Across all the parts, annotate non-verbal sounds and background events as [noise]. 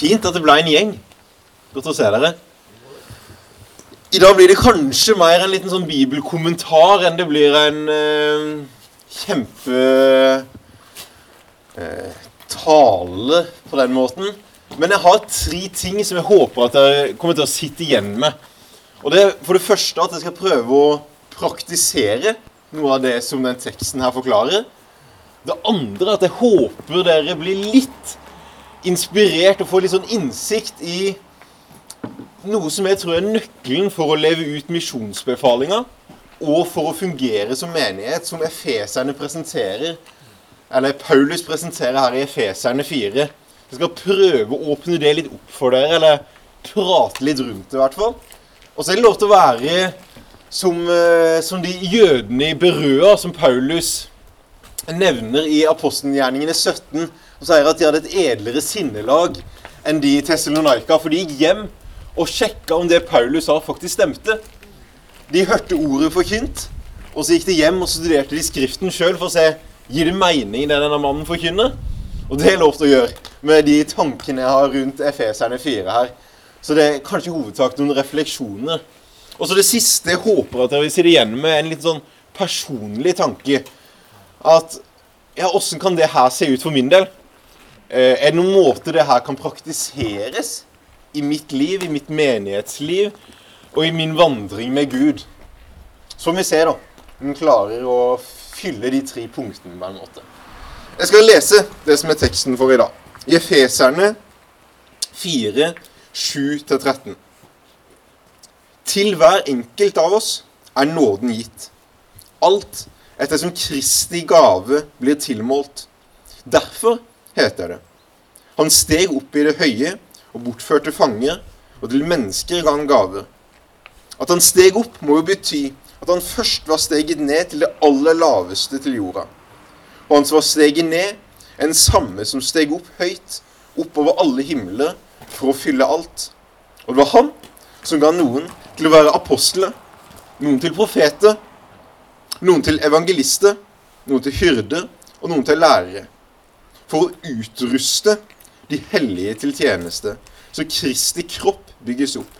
Fint at det ble en gjeng. Godt å se dere. I dag blir det kanskje mer en liten sånn bibelkommentar enn det blir en eh, kjempe eh, tale på den måten. Men jeg har tre ting som jeg håper at dere kommer til å sitte igjen med. Og det er for det første at jeg skal prøve å praktisere noe av det som den teksten her forklarer. Det andre er at jeg håper dere blir litt inspirert og får litt sånn innsikt i noe som jeg tror er nøkkelen for å leve ut misjonsbefalinga, og for å fungere som menighet, som efeserne presenterer, eller Paulus presenterer her i Efeserne 4. Jeg skal prøve å åpne det litt opp for dere, eller prate litt rundt det i hvert fall. Og så er det lov til å være som, eh, som de jødene i Berøa, som Paulus nevner i apostelgjerningene 17, og sier at de hadde et edlere sinnelag enn de i Tessalonika. For de gikk hjem og sjekka om det Paulus sa, faktisk stemte. De hørte ordet forkynt, og så gikk de hjem og studerte de Skriften sjøl for å se gir det mening det denne mannen forkynner. Og det er lov til å gjøre med de tankene jeg har rundt Efeserne 4 her. Så det er kanskje hovedsak noen refleksjoner. Og så det siste jeg håper at dere vil sitte igjen med, en litt sånn personlig tanke. At ja, åssen kan det her se ut for min del? Eh, er det noen måte det her kan praktiseres i mitt liv, i mitt menighetsliv og i min vandring med Gud? Så vi ser, da. Vi klarer å fylle de tre punktene på en måte. Jeg skal lese det som er teksten for i dag. I Efeserne 4, 7-13. Til hver enkelt av oss er nåden gitt. Alt ettersom Kristi gave blir tilmålt. Derfor heter det Han steg opp i det høye og bortførte fanger, og til mennesker ga han gaver. At han steg opp, må jo bety at han først var steget ned til det aller laveste til jorda. Og han som var steget ned, den samme som steg opp høyt, oppover alle himler, for å fylle alt. Og det var han som ga noen til å være apostler, noen til profeter, noen til evangelister, noen til hyrder og noen til lærere. For å utruste de hellige til tjeneste, så Kristi kropp bygges opp.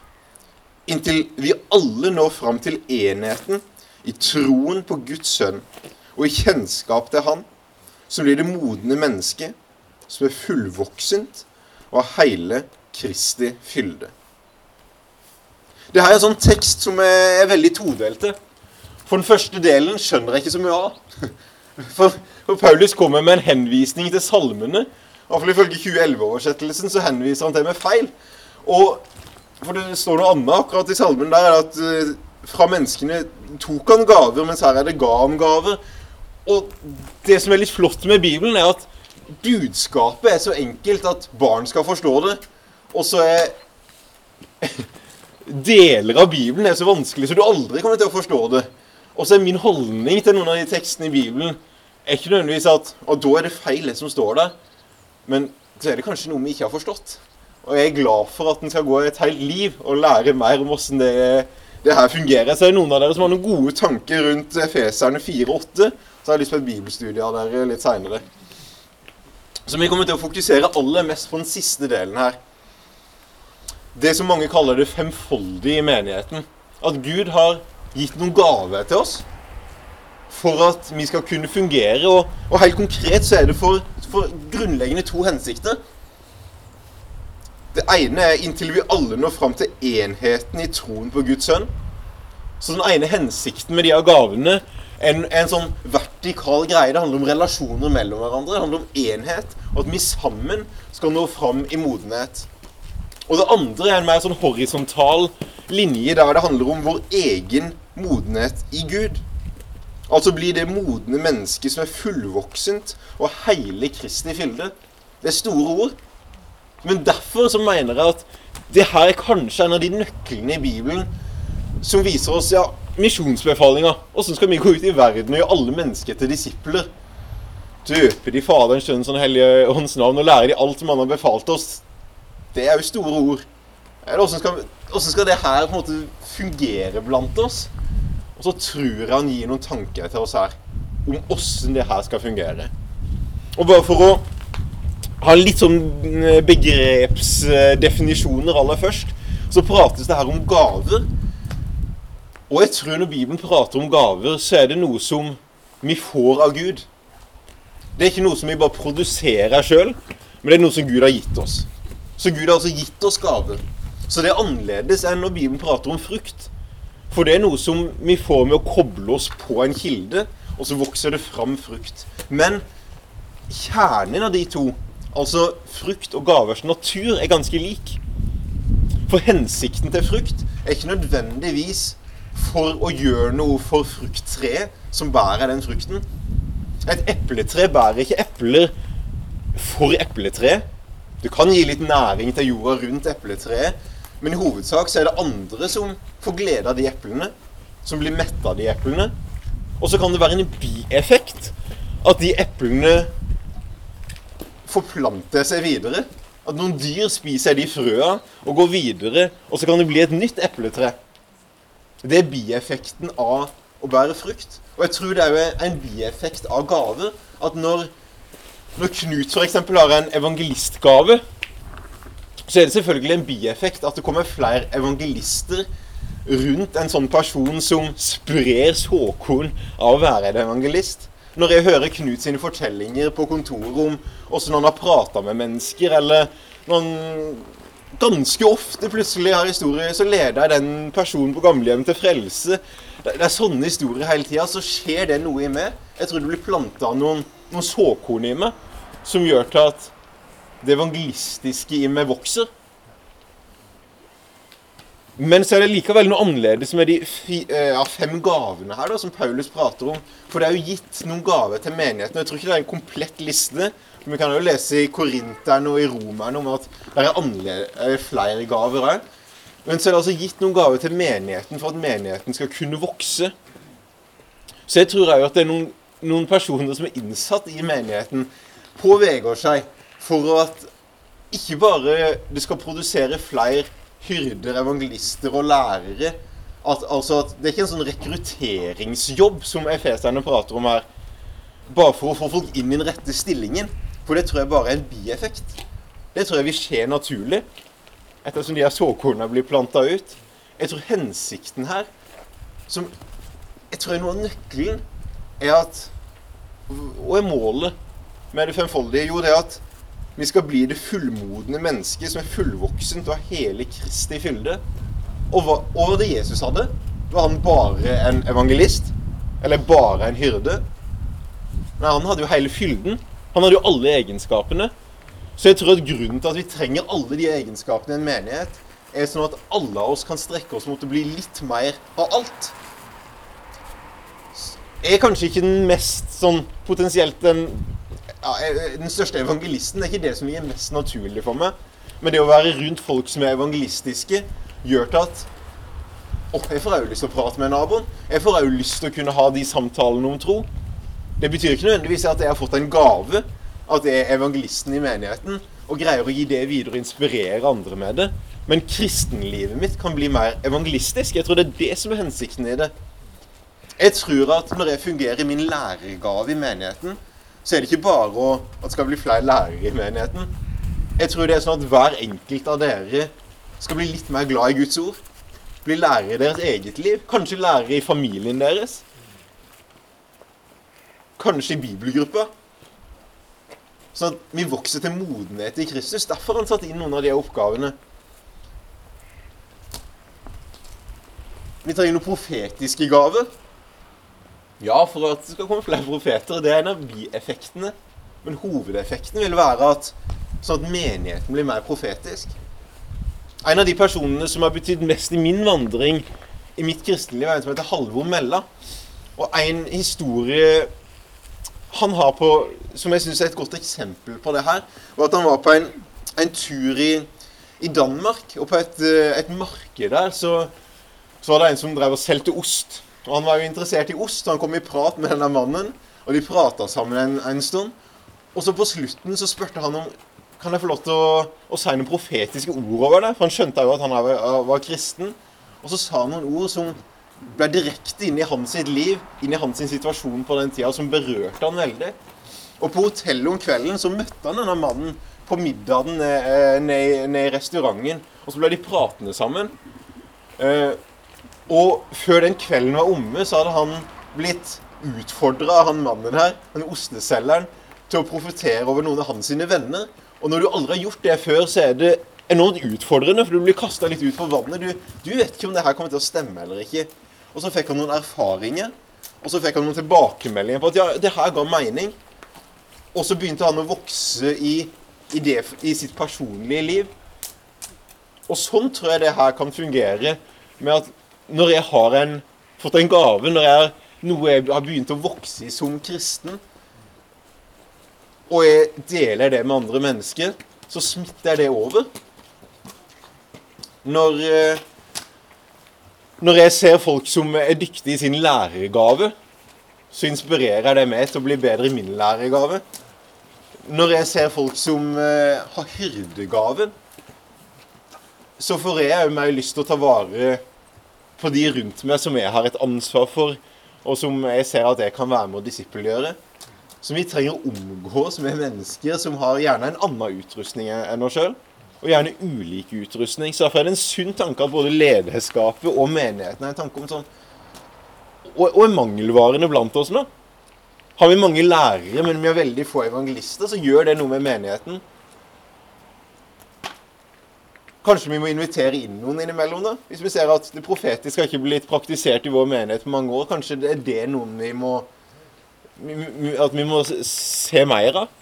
Inntil vi alle når fram til enheten i troen på Guds sønn og i kjennskap til Han, som blir det modne mennesket, som er fullvoksent og har hele Kristi fylde. Det her er en sånn tekst som er veldig todelte. For den første delen skjønner jeg ikke så mye av. For, for Paulus kommer med en henvisning til salmene. Iallfall ifølge 2011-oversettelsen så henviser han til med feil. Og For det står noe annet akkurat i salmen der, at uh, fra menneskene tok han gaver, mens her er det ga han gaver. Og det som er litt flott med Bibelen, er at budskapet er så enkelt at barn skal forstå det. Og så er [laughs] deler av Bibelen er så vanskelig så du aldri kommer til å forstå det. Og så er min holdning til noen av de tekstene i Bibelen er ikke nødvendigvis at Og da er det feil, det som står der. Men så er det kanskje noe vi ikke har forstått. Og jeg er glad for at en skal gå et helt liv og lære mer om åssen det, det, her fungerer. Så er det noen av dere som har noen gode tanker rundt Feserne 4-8, så har jeg lyst på et bibelstudie av dere litt seinere. Så vi kommer til å fokusere aller mest på den siste delen her. Det som mange kaller det femfoldige i menigheten. At Gud har gitt noen gaver til oss for at vi skal kunne fungere. Og, og helt konkret så er det for, for, grunnleggende to hensikter. Det ene er inntil vi alle når fram til enheten i troen på Guds sønn. Så den ene hensikten med de her gavene er en, en sånn vertikal greie. Det handler om relasjoner mellom hverandre. Det handler om enhet, og at vi sammen skal nå fram i modenhet. Og det andre er en mer sånn horisontal linje der det handler om vår egen modenhet i Gud. Altså blir det modne mennesket som er fullvoksent og hele Kristi fylde. Det er store ord. Men derfor så mener jeg at det her er kanskje en av de nøklene i Bibelen som viser oss ja, misjonsbefalinga. Åssen skal vi gå ut i verden og gjøre alle mennesker til disipler? Døpe de Faderens, Sønnens og Hellige Ånds navn og lære de alt som Han har befalt oss. Det er jo store ord. Åssen skal, skal, det her på en måte fungere blant oss? Og så tror jeg han gir noen tanker til oss her om åssen det her skal fungere. Og bare for å ha litt sånn eh, begrepsdefinisjoner aller først. Så prates det her om gaver. Og jeg tror når Bibelen prater om gaver, så er det noe som vi får av Gud. Det er ikke noe som vi bare produserer sjøl, men det er noe som Gud har gitt oss. Så Gud har altså gitt oss gaver. Så det er annerledes enn når Bibelen prater om frukt. For det er noe som vi får med å koble oss på en kilde, og så vokser det fram frukt. Men kjernen av de to, altså frukt og gavers natur, er ganske lik. For hensikten til frukt er ikke nødvendigvis for å gjøre noe for frukttreet som bærer den frukten. Et epletre bærer ikke epler for epletreet. Du kan gi litt næring til jorda rundt epletreet, men i hovedsak så er det andre som får glede av de eplene, som blir metta av de eplene. Og så kan det være en bieffekt at de eplene forplanter seg videre. At noen dyr spiser de frøa og går videre, og så kan det bli et nytt epletre. Det er bieffekten av å bære frukt. Og jeg tror det er en bieffekt av gaver. At når, når Knut f.eks. har en evangelistgave, så er det selvfølgelig en bieffekt at det kommer flere evangelister rundt en sånn person som sprer såkorn av å være en evangelist. Når jeg hører Knut sine fortellinger på kontoret om åssen han har prata med mennesker, eller når han ganske ofte plutselig har historier, så leder jeg den personen på gamlehjem til frelse. Det, er sånne historier hele tida. Så skjer det noe i meg. Jeg tror det blir planta noen, noen såkorn i meg som gjør til at det evangelistiske i meg vokser. Men så er det likevel noe annerledes med de eh, fem gavene her da, som Paulus prater om. For det er jo gitt noen gaver til menigheten. Jeg tror ikke det er en komplett liste. Men Vi kan jo lese i Korinteren og i Romeren om at det er flere gaver òg. Men så er det altså gitt noen gaver til menigheten for at menigheten skal kunne vokse. Så jeg tror òg at det er noen, noen, personer som er innsatt i menigheten påveger seg for at ikke bare det skal produsere flere hyrder, evangelister og lærere. At, altså at Det er ikke en sånn rekrutteringsjobb som efeserne prater om her. Bare for å få folk inn i den rette stillingen. For det tror jeg bare er en bieffekt. Det tror jeg vil skje naturlig. Ettersom de her såkornene blir planta ut. Jeg tror hensikten her, som jeg tror er noe av nøkkelen, er at Og er målet med det femfoldige? Jo, det er at vi skal bli det fullmodne mennesket som er fullvoksent og har hele Kristi fylde. Og hva, og det Jesus hadde, var han bare en evangelist? Eller bare en hyrde? Nei, han hadde jo hele fylden. Han hadde jo alle egenskapene. Så jeg tror at grunnen til at vi trenger alle de egenskapene i en menighet, er sånn at alle av oss kan strekke oss mot å bli litt mer av alt. Jeg er kanskje ikke den mest sånn potensielt den ja, Den største evangelisten det er ikke det som er mest naturlig for meg. Men det å være rundt folk som er evangelistiske, gjør til at oh, jeg får òg lyst til å prate med naboen. Jeg får òg lyst til å kunne ha de samtalene om tro. Det betyr ikke nødvendigvis at jeg har fått en gave, at jeg er evangelisten i menigheten og greier å gi det videre og inspirere andre med det. Men kristenlivet mitt kan bli mer evangelistisk. Jeg tror det er det som er hensikten i det. Jeg tror at når jeg fungerer i min lærergave i menigheten, så er det ikke bare å, at det skal bli flere lærere i menigheten. Jeg tror det er sånn at hver enkelt av dere skal bli litt mer glad i Guds ord. Bli lærere i deres eget liv. Kanskje lærere i familien deres. Kanskje i bibelgruppa. Sånn at vi vokser til modenhet i Kristus. Derfor har han satt inn noen av de oppgavene. Vi inn noen profetiske gaver. Ja, for at det skal komme flere profeter. Det er en av bieffektene. Men hovedeffekten vil være at, sånn at menigheten blir mer profetisk. En av de personene som har betydd mest i min vandring i mitt kristenliv, er en som heter Halvor Mella. Og en historie han har på, som jeg syns er et godt eksempel på det her, var at han var på en, en tur i, i, Danmark. Og på et, et marked der så, så var det en som drev og solgte ost. Og Han var jo interessert i ost, så han kom i prat med denne mannen. Og de prata sammen en, en, stund. Og så på slutten så spurte han om kan jeg få lov til å, å si noen profetiske ord over det. For han skjønte jo at han var, var, kristen. Og så sa han noen ord som ble direkte inn i hans sitt liv, inn i hans situasjon på den tida, som berørte han veldig. Og på hotellet om kvelden så møtte han denne mannen på middagen nede ned, ned i restauranten. Og så ble de pratende sammen. Eh, og før den kvelden var omme, så hadde han blitt utfordra av han mannen her, den osteselgeren, til å profetere over noen av hans sine venner. Og når du aldri har gjort det før, så er det enormt utfordrende, for du blir kasta litt ut på vannet. Du, du, vet ikke om det her kommer til å stemme eller ikke. Og så fikk han noen erfaringer, og så fikk han noen tilbakemeldinger på at ja, det her ga mening. Og så begynte han å vokse i, i, det, i sitt personlige liv. Og sånn tror jeg det her kan fungere. Med at når jeg har en, fått en gave, når jeg noe jeg har begynt å vokse i som kristen, og jeg deler det med andre mennesker, så smitter jeg det over. Når, eh, når jeg ser folk som er dyktige i sin lærergave, så inspirerer det meg til å bli bedre i min lærergave. Når jeg ser folk som uh, har hyrdegaven, så får jeg òg mer lyst til å ta vare på de rundt meg som jeg har et ansvar for, og som jeg ser at jeg kan være med å disippelgjøre. Som vi trenger å omgås med mennesker som har gjerne en annen utrustning enn oss sjøl. Og gjerne ulik utrustning. Så derfor er det en sunn tanke at både lederskapet og menigheten er en tanke om sånn Og, og er mangelvarene blant oss nå. Har vi mange lærere, men vi har veldig få evangelister, så gjør det noe med menigheten. Kanskje vi må invitere inn noen innimellom, da? Hvis vi ser at det profetiske har ikke blitt praktisert i vår menighet på mange år. Kanskje det er det noen vi må At vi må se mer av?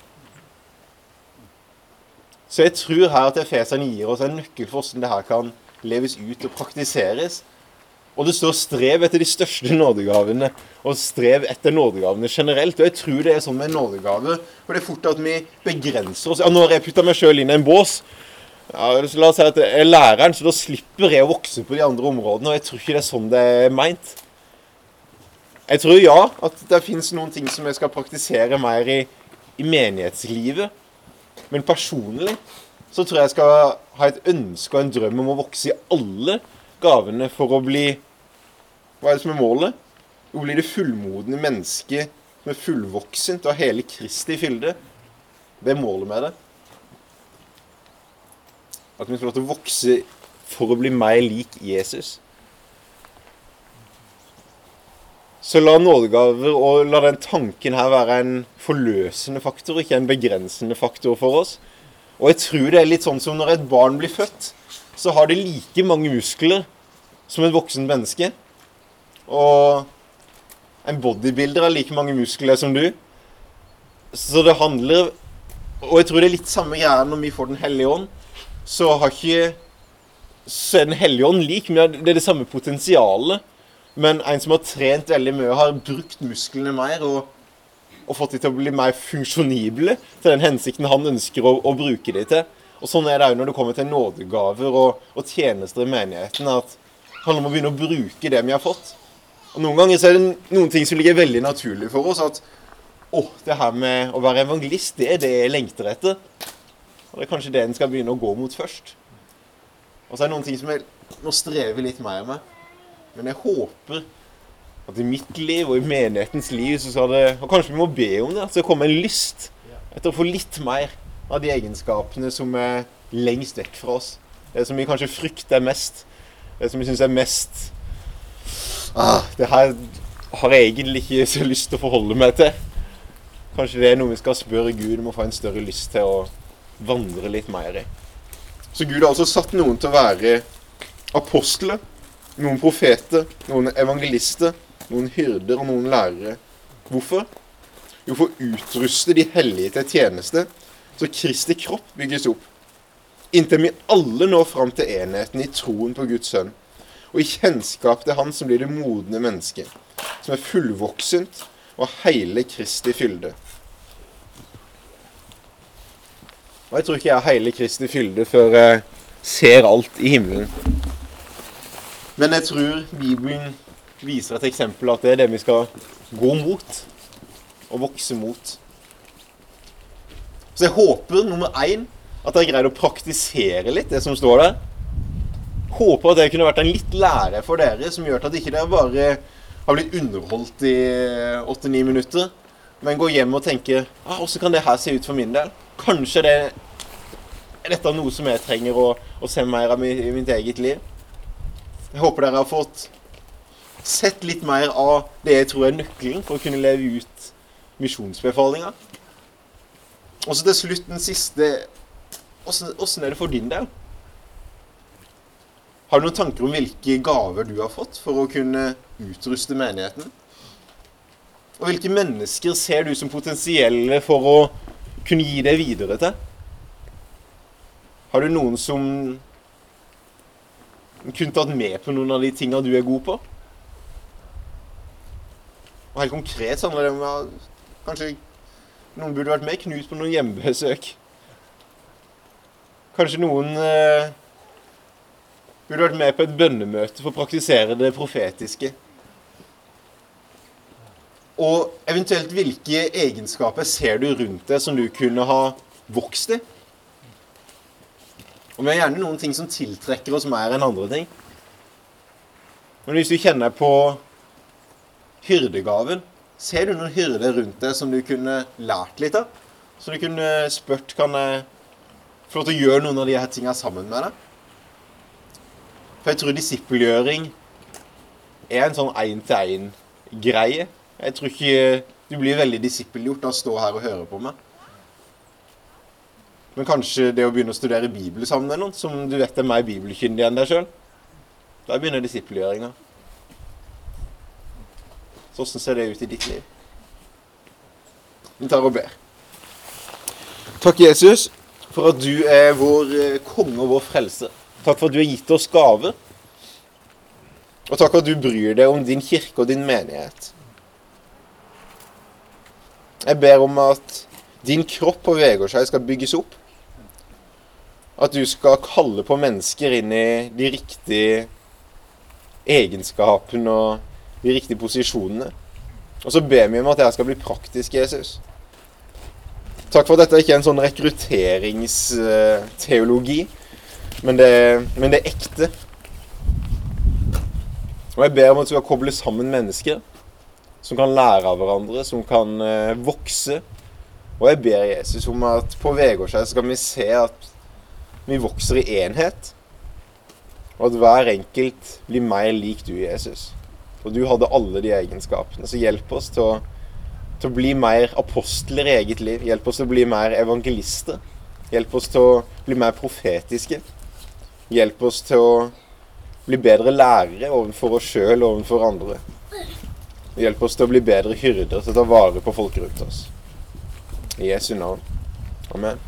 Så jeg tror her at Efeseren gir oss en nøkkel for hvordan det her kan leves ut og praktiseres. Og det står 'strev etter de største nådegavene', og 'strev etter nådegavene generelt'. Og jeg tror det er sånn med nådegaver. For det er fort at vi begrenser oss. Ja, nå har jeg putta meg sjøl inn i en bås. Ja, la oss si at jeg er læreren, så da slipper jeg å vokse på de andre områdene. Og jeg tror ikke det er sånn det er meint. Jeg tror ja, at det fins noen ting som jeg skal praktisere mer i, i menighetslivet. Men personlig så tror jeg jeg skal ha et ønske og en drøm om å vokse i alle gavene for å bli Hva er det som er målet? Å bli det fullmodne mennesket som er fullvoksent og har hele Kristi fylde. Det er målet med det. At vi får lov til å vokse for å bli mer lik Jesus. Så la nådegaver og la den tanken her være en forløsende faktor, ikke en begrensende faktor for oss. Og jeg tror det er litt sånn som når et barn blir født, så har det like mange muskler som et voksen menneske. Og en bodybuilder har like mange muskler som du. Så det handler Og jeg tror det er litt samme greia når vi får Den hellige ånd så har ikke Så er Den hellige ånd lik, men det er det samme potensialet. Men en som har trent veldig mye, har brukt musklene mer og, og fått dem til å bli mer funksjonible til den hensikten han ønsker å, å bruke dem til. Og Sånn er det òg når det kommer til nådegaver og, og tjenester i menigheten. at Det handler om å begynne å bruke det vi har fått. Og Noen ganger så er det noen ting som ligger veldig naturlig for oss. At å, det her med å være evangelist, det er det jeg lengter etter. Og det er kanskje det en skal begynne å gå mot først. Og så er det noen ting som jeg må streve litt mer med. Men jeg håper at i mitt liv og i menighetens liv så skal det Og kanskje vi må be om det. At det kommer en lyst etter å få litt mer av de egenskapene som er lengst vekk fra oss. Det som vi kanskje frykter mest. Det som vi syns er mest ah, Det her har jeg egentlig ikke så lyst til å forholde meg til. Kanskje det er noe vi skal spørre Gud om å få en større lyst til å vandre litt mer i. Så Gud har altså satt noen til å være apostler, noen profeter, noen evangelister, noen hyrder og noen lærere. Hvorfor? Jo, for å utruste de hellige til tjeneste, så Kristi kropp bygges opp. Inntil vi alle når fram til enheten i troen på Guds sønn, og i kjennskap til Han som blir det modne mennesket, som er fullvoksent og hele Kristi fylde. Og jeg tror ikke jeg har hele Kristi fylde før jeg ser alt i himmelen. Men jeg tror Bibelen viser et eksempel at det er det vi skal gå mot. Og vokse mot. Så jeg håper nummer én at jeg greide å praktisere litt det som står der. Håper at det kunne vært en litt lære for dere som gjør at ikke dere bare har blitt underholdt i åtte-ni minutter, men går hjem og tenker ah, 'Åssen kan det her se ut for min del?' Kanskje det dette noe som jeg trenger å, å se mer av i mitt eget liv. Jeg håper dere har fått sett litt mer av det jeg tror er nøkkelen for å kunne leve ut misjonsbefalinga. Og så til slutt den siste Åssen er det for din del? Har du noen tanker om hvilke gaver du har fått for å kunne utruste menigheten? Og hvilke mennesker ser du som potensielle for å kunne gi det videre til? Har du noen som kunne tatt med på noen av de tinga du er god på? Og helt konkret så handler det om at kanskje noen burde vært med Knut på noen hjemmebesøk. Kanskje noen eh, burde vært med på et bønnemøte for å praktisere det profetiske. Og eventuelt hvilke egenskaper ser du rundt deg som du kunne ha vokst i? Og vi har gjerne noen ting som tiltrekker oss mer enn andre ting. Men hvis du kjenner på hyrdegaven, ser du noen hyrder rundt deg som du kunne lært litt av? Så du kunne spurt kan jeg få lov til å gjøre noen av de her tingene sammen med deg? For jeg tror disippelgjøring er en sånn én-til-én-greie. Jeg tror ikke du blir veldig disippelgjort av å stå her og høre på meg. Men kanskje det å begynne å studere Bibelen sammen med noen som du vet er mer bibelkyndig enn deg sjøl. Da begynner disippelgjøringa. Så åssen ser det ut i ditt liv? Vi tar og ber. Takk, Jesus, for at du er vår eh, konge og vår frelse. Takk for at du har gitt oss gaver. Og takk for at du bryr deg om din kirke og din menighet. Jeg ber om at din kropp på Vegårshei skal bygges opp. At du skal kalle på mennesker inn i de riktige egenskapene og de riktige posisjonene. Og så ber vi om at jeg skal bli praktisk, Jesus. Takk for at dette ikke er en sånn rekrutteringsteologi, men men det er ekte. Og jeg ber om at du skal koble sammen mennesker som kan lære av hverandre, som kan uh, vokse. Og jeg ber Jesus om at på Vegårshei skal vi se at vi vokser i enhet. Og at hver enkelt blir mer lik du, Jesus. Og du hadde alle de egenskapene. Så hjelp oss til å, til å bli mer apostler i eget liv. Hjelp oss til å bli mer evangelister. Hjelp oss til å bli mer profetiske. Hjelp oss til å bli bedre lærere overfor oss sjøl og overfor andre. Hjelp oss til å bli bedre hyrder til å ta vare på folk rundt oss. I Jesu navn. Amen.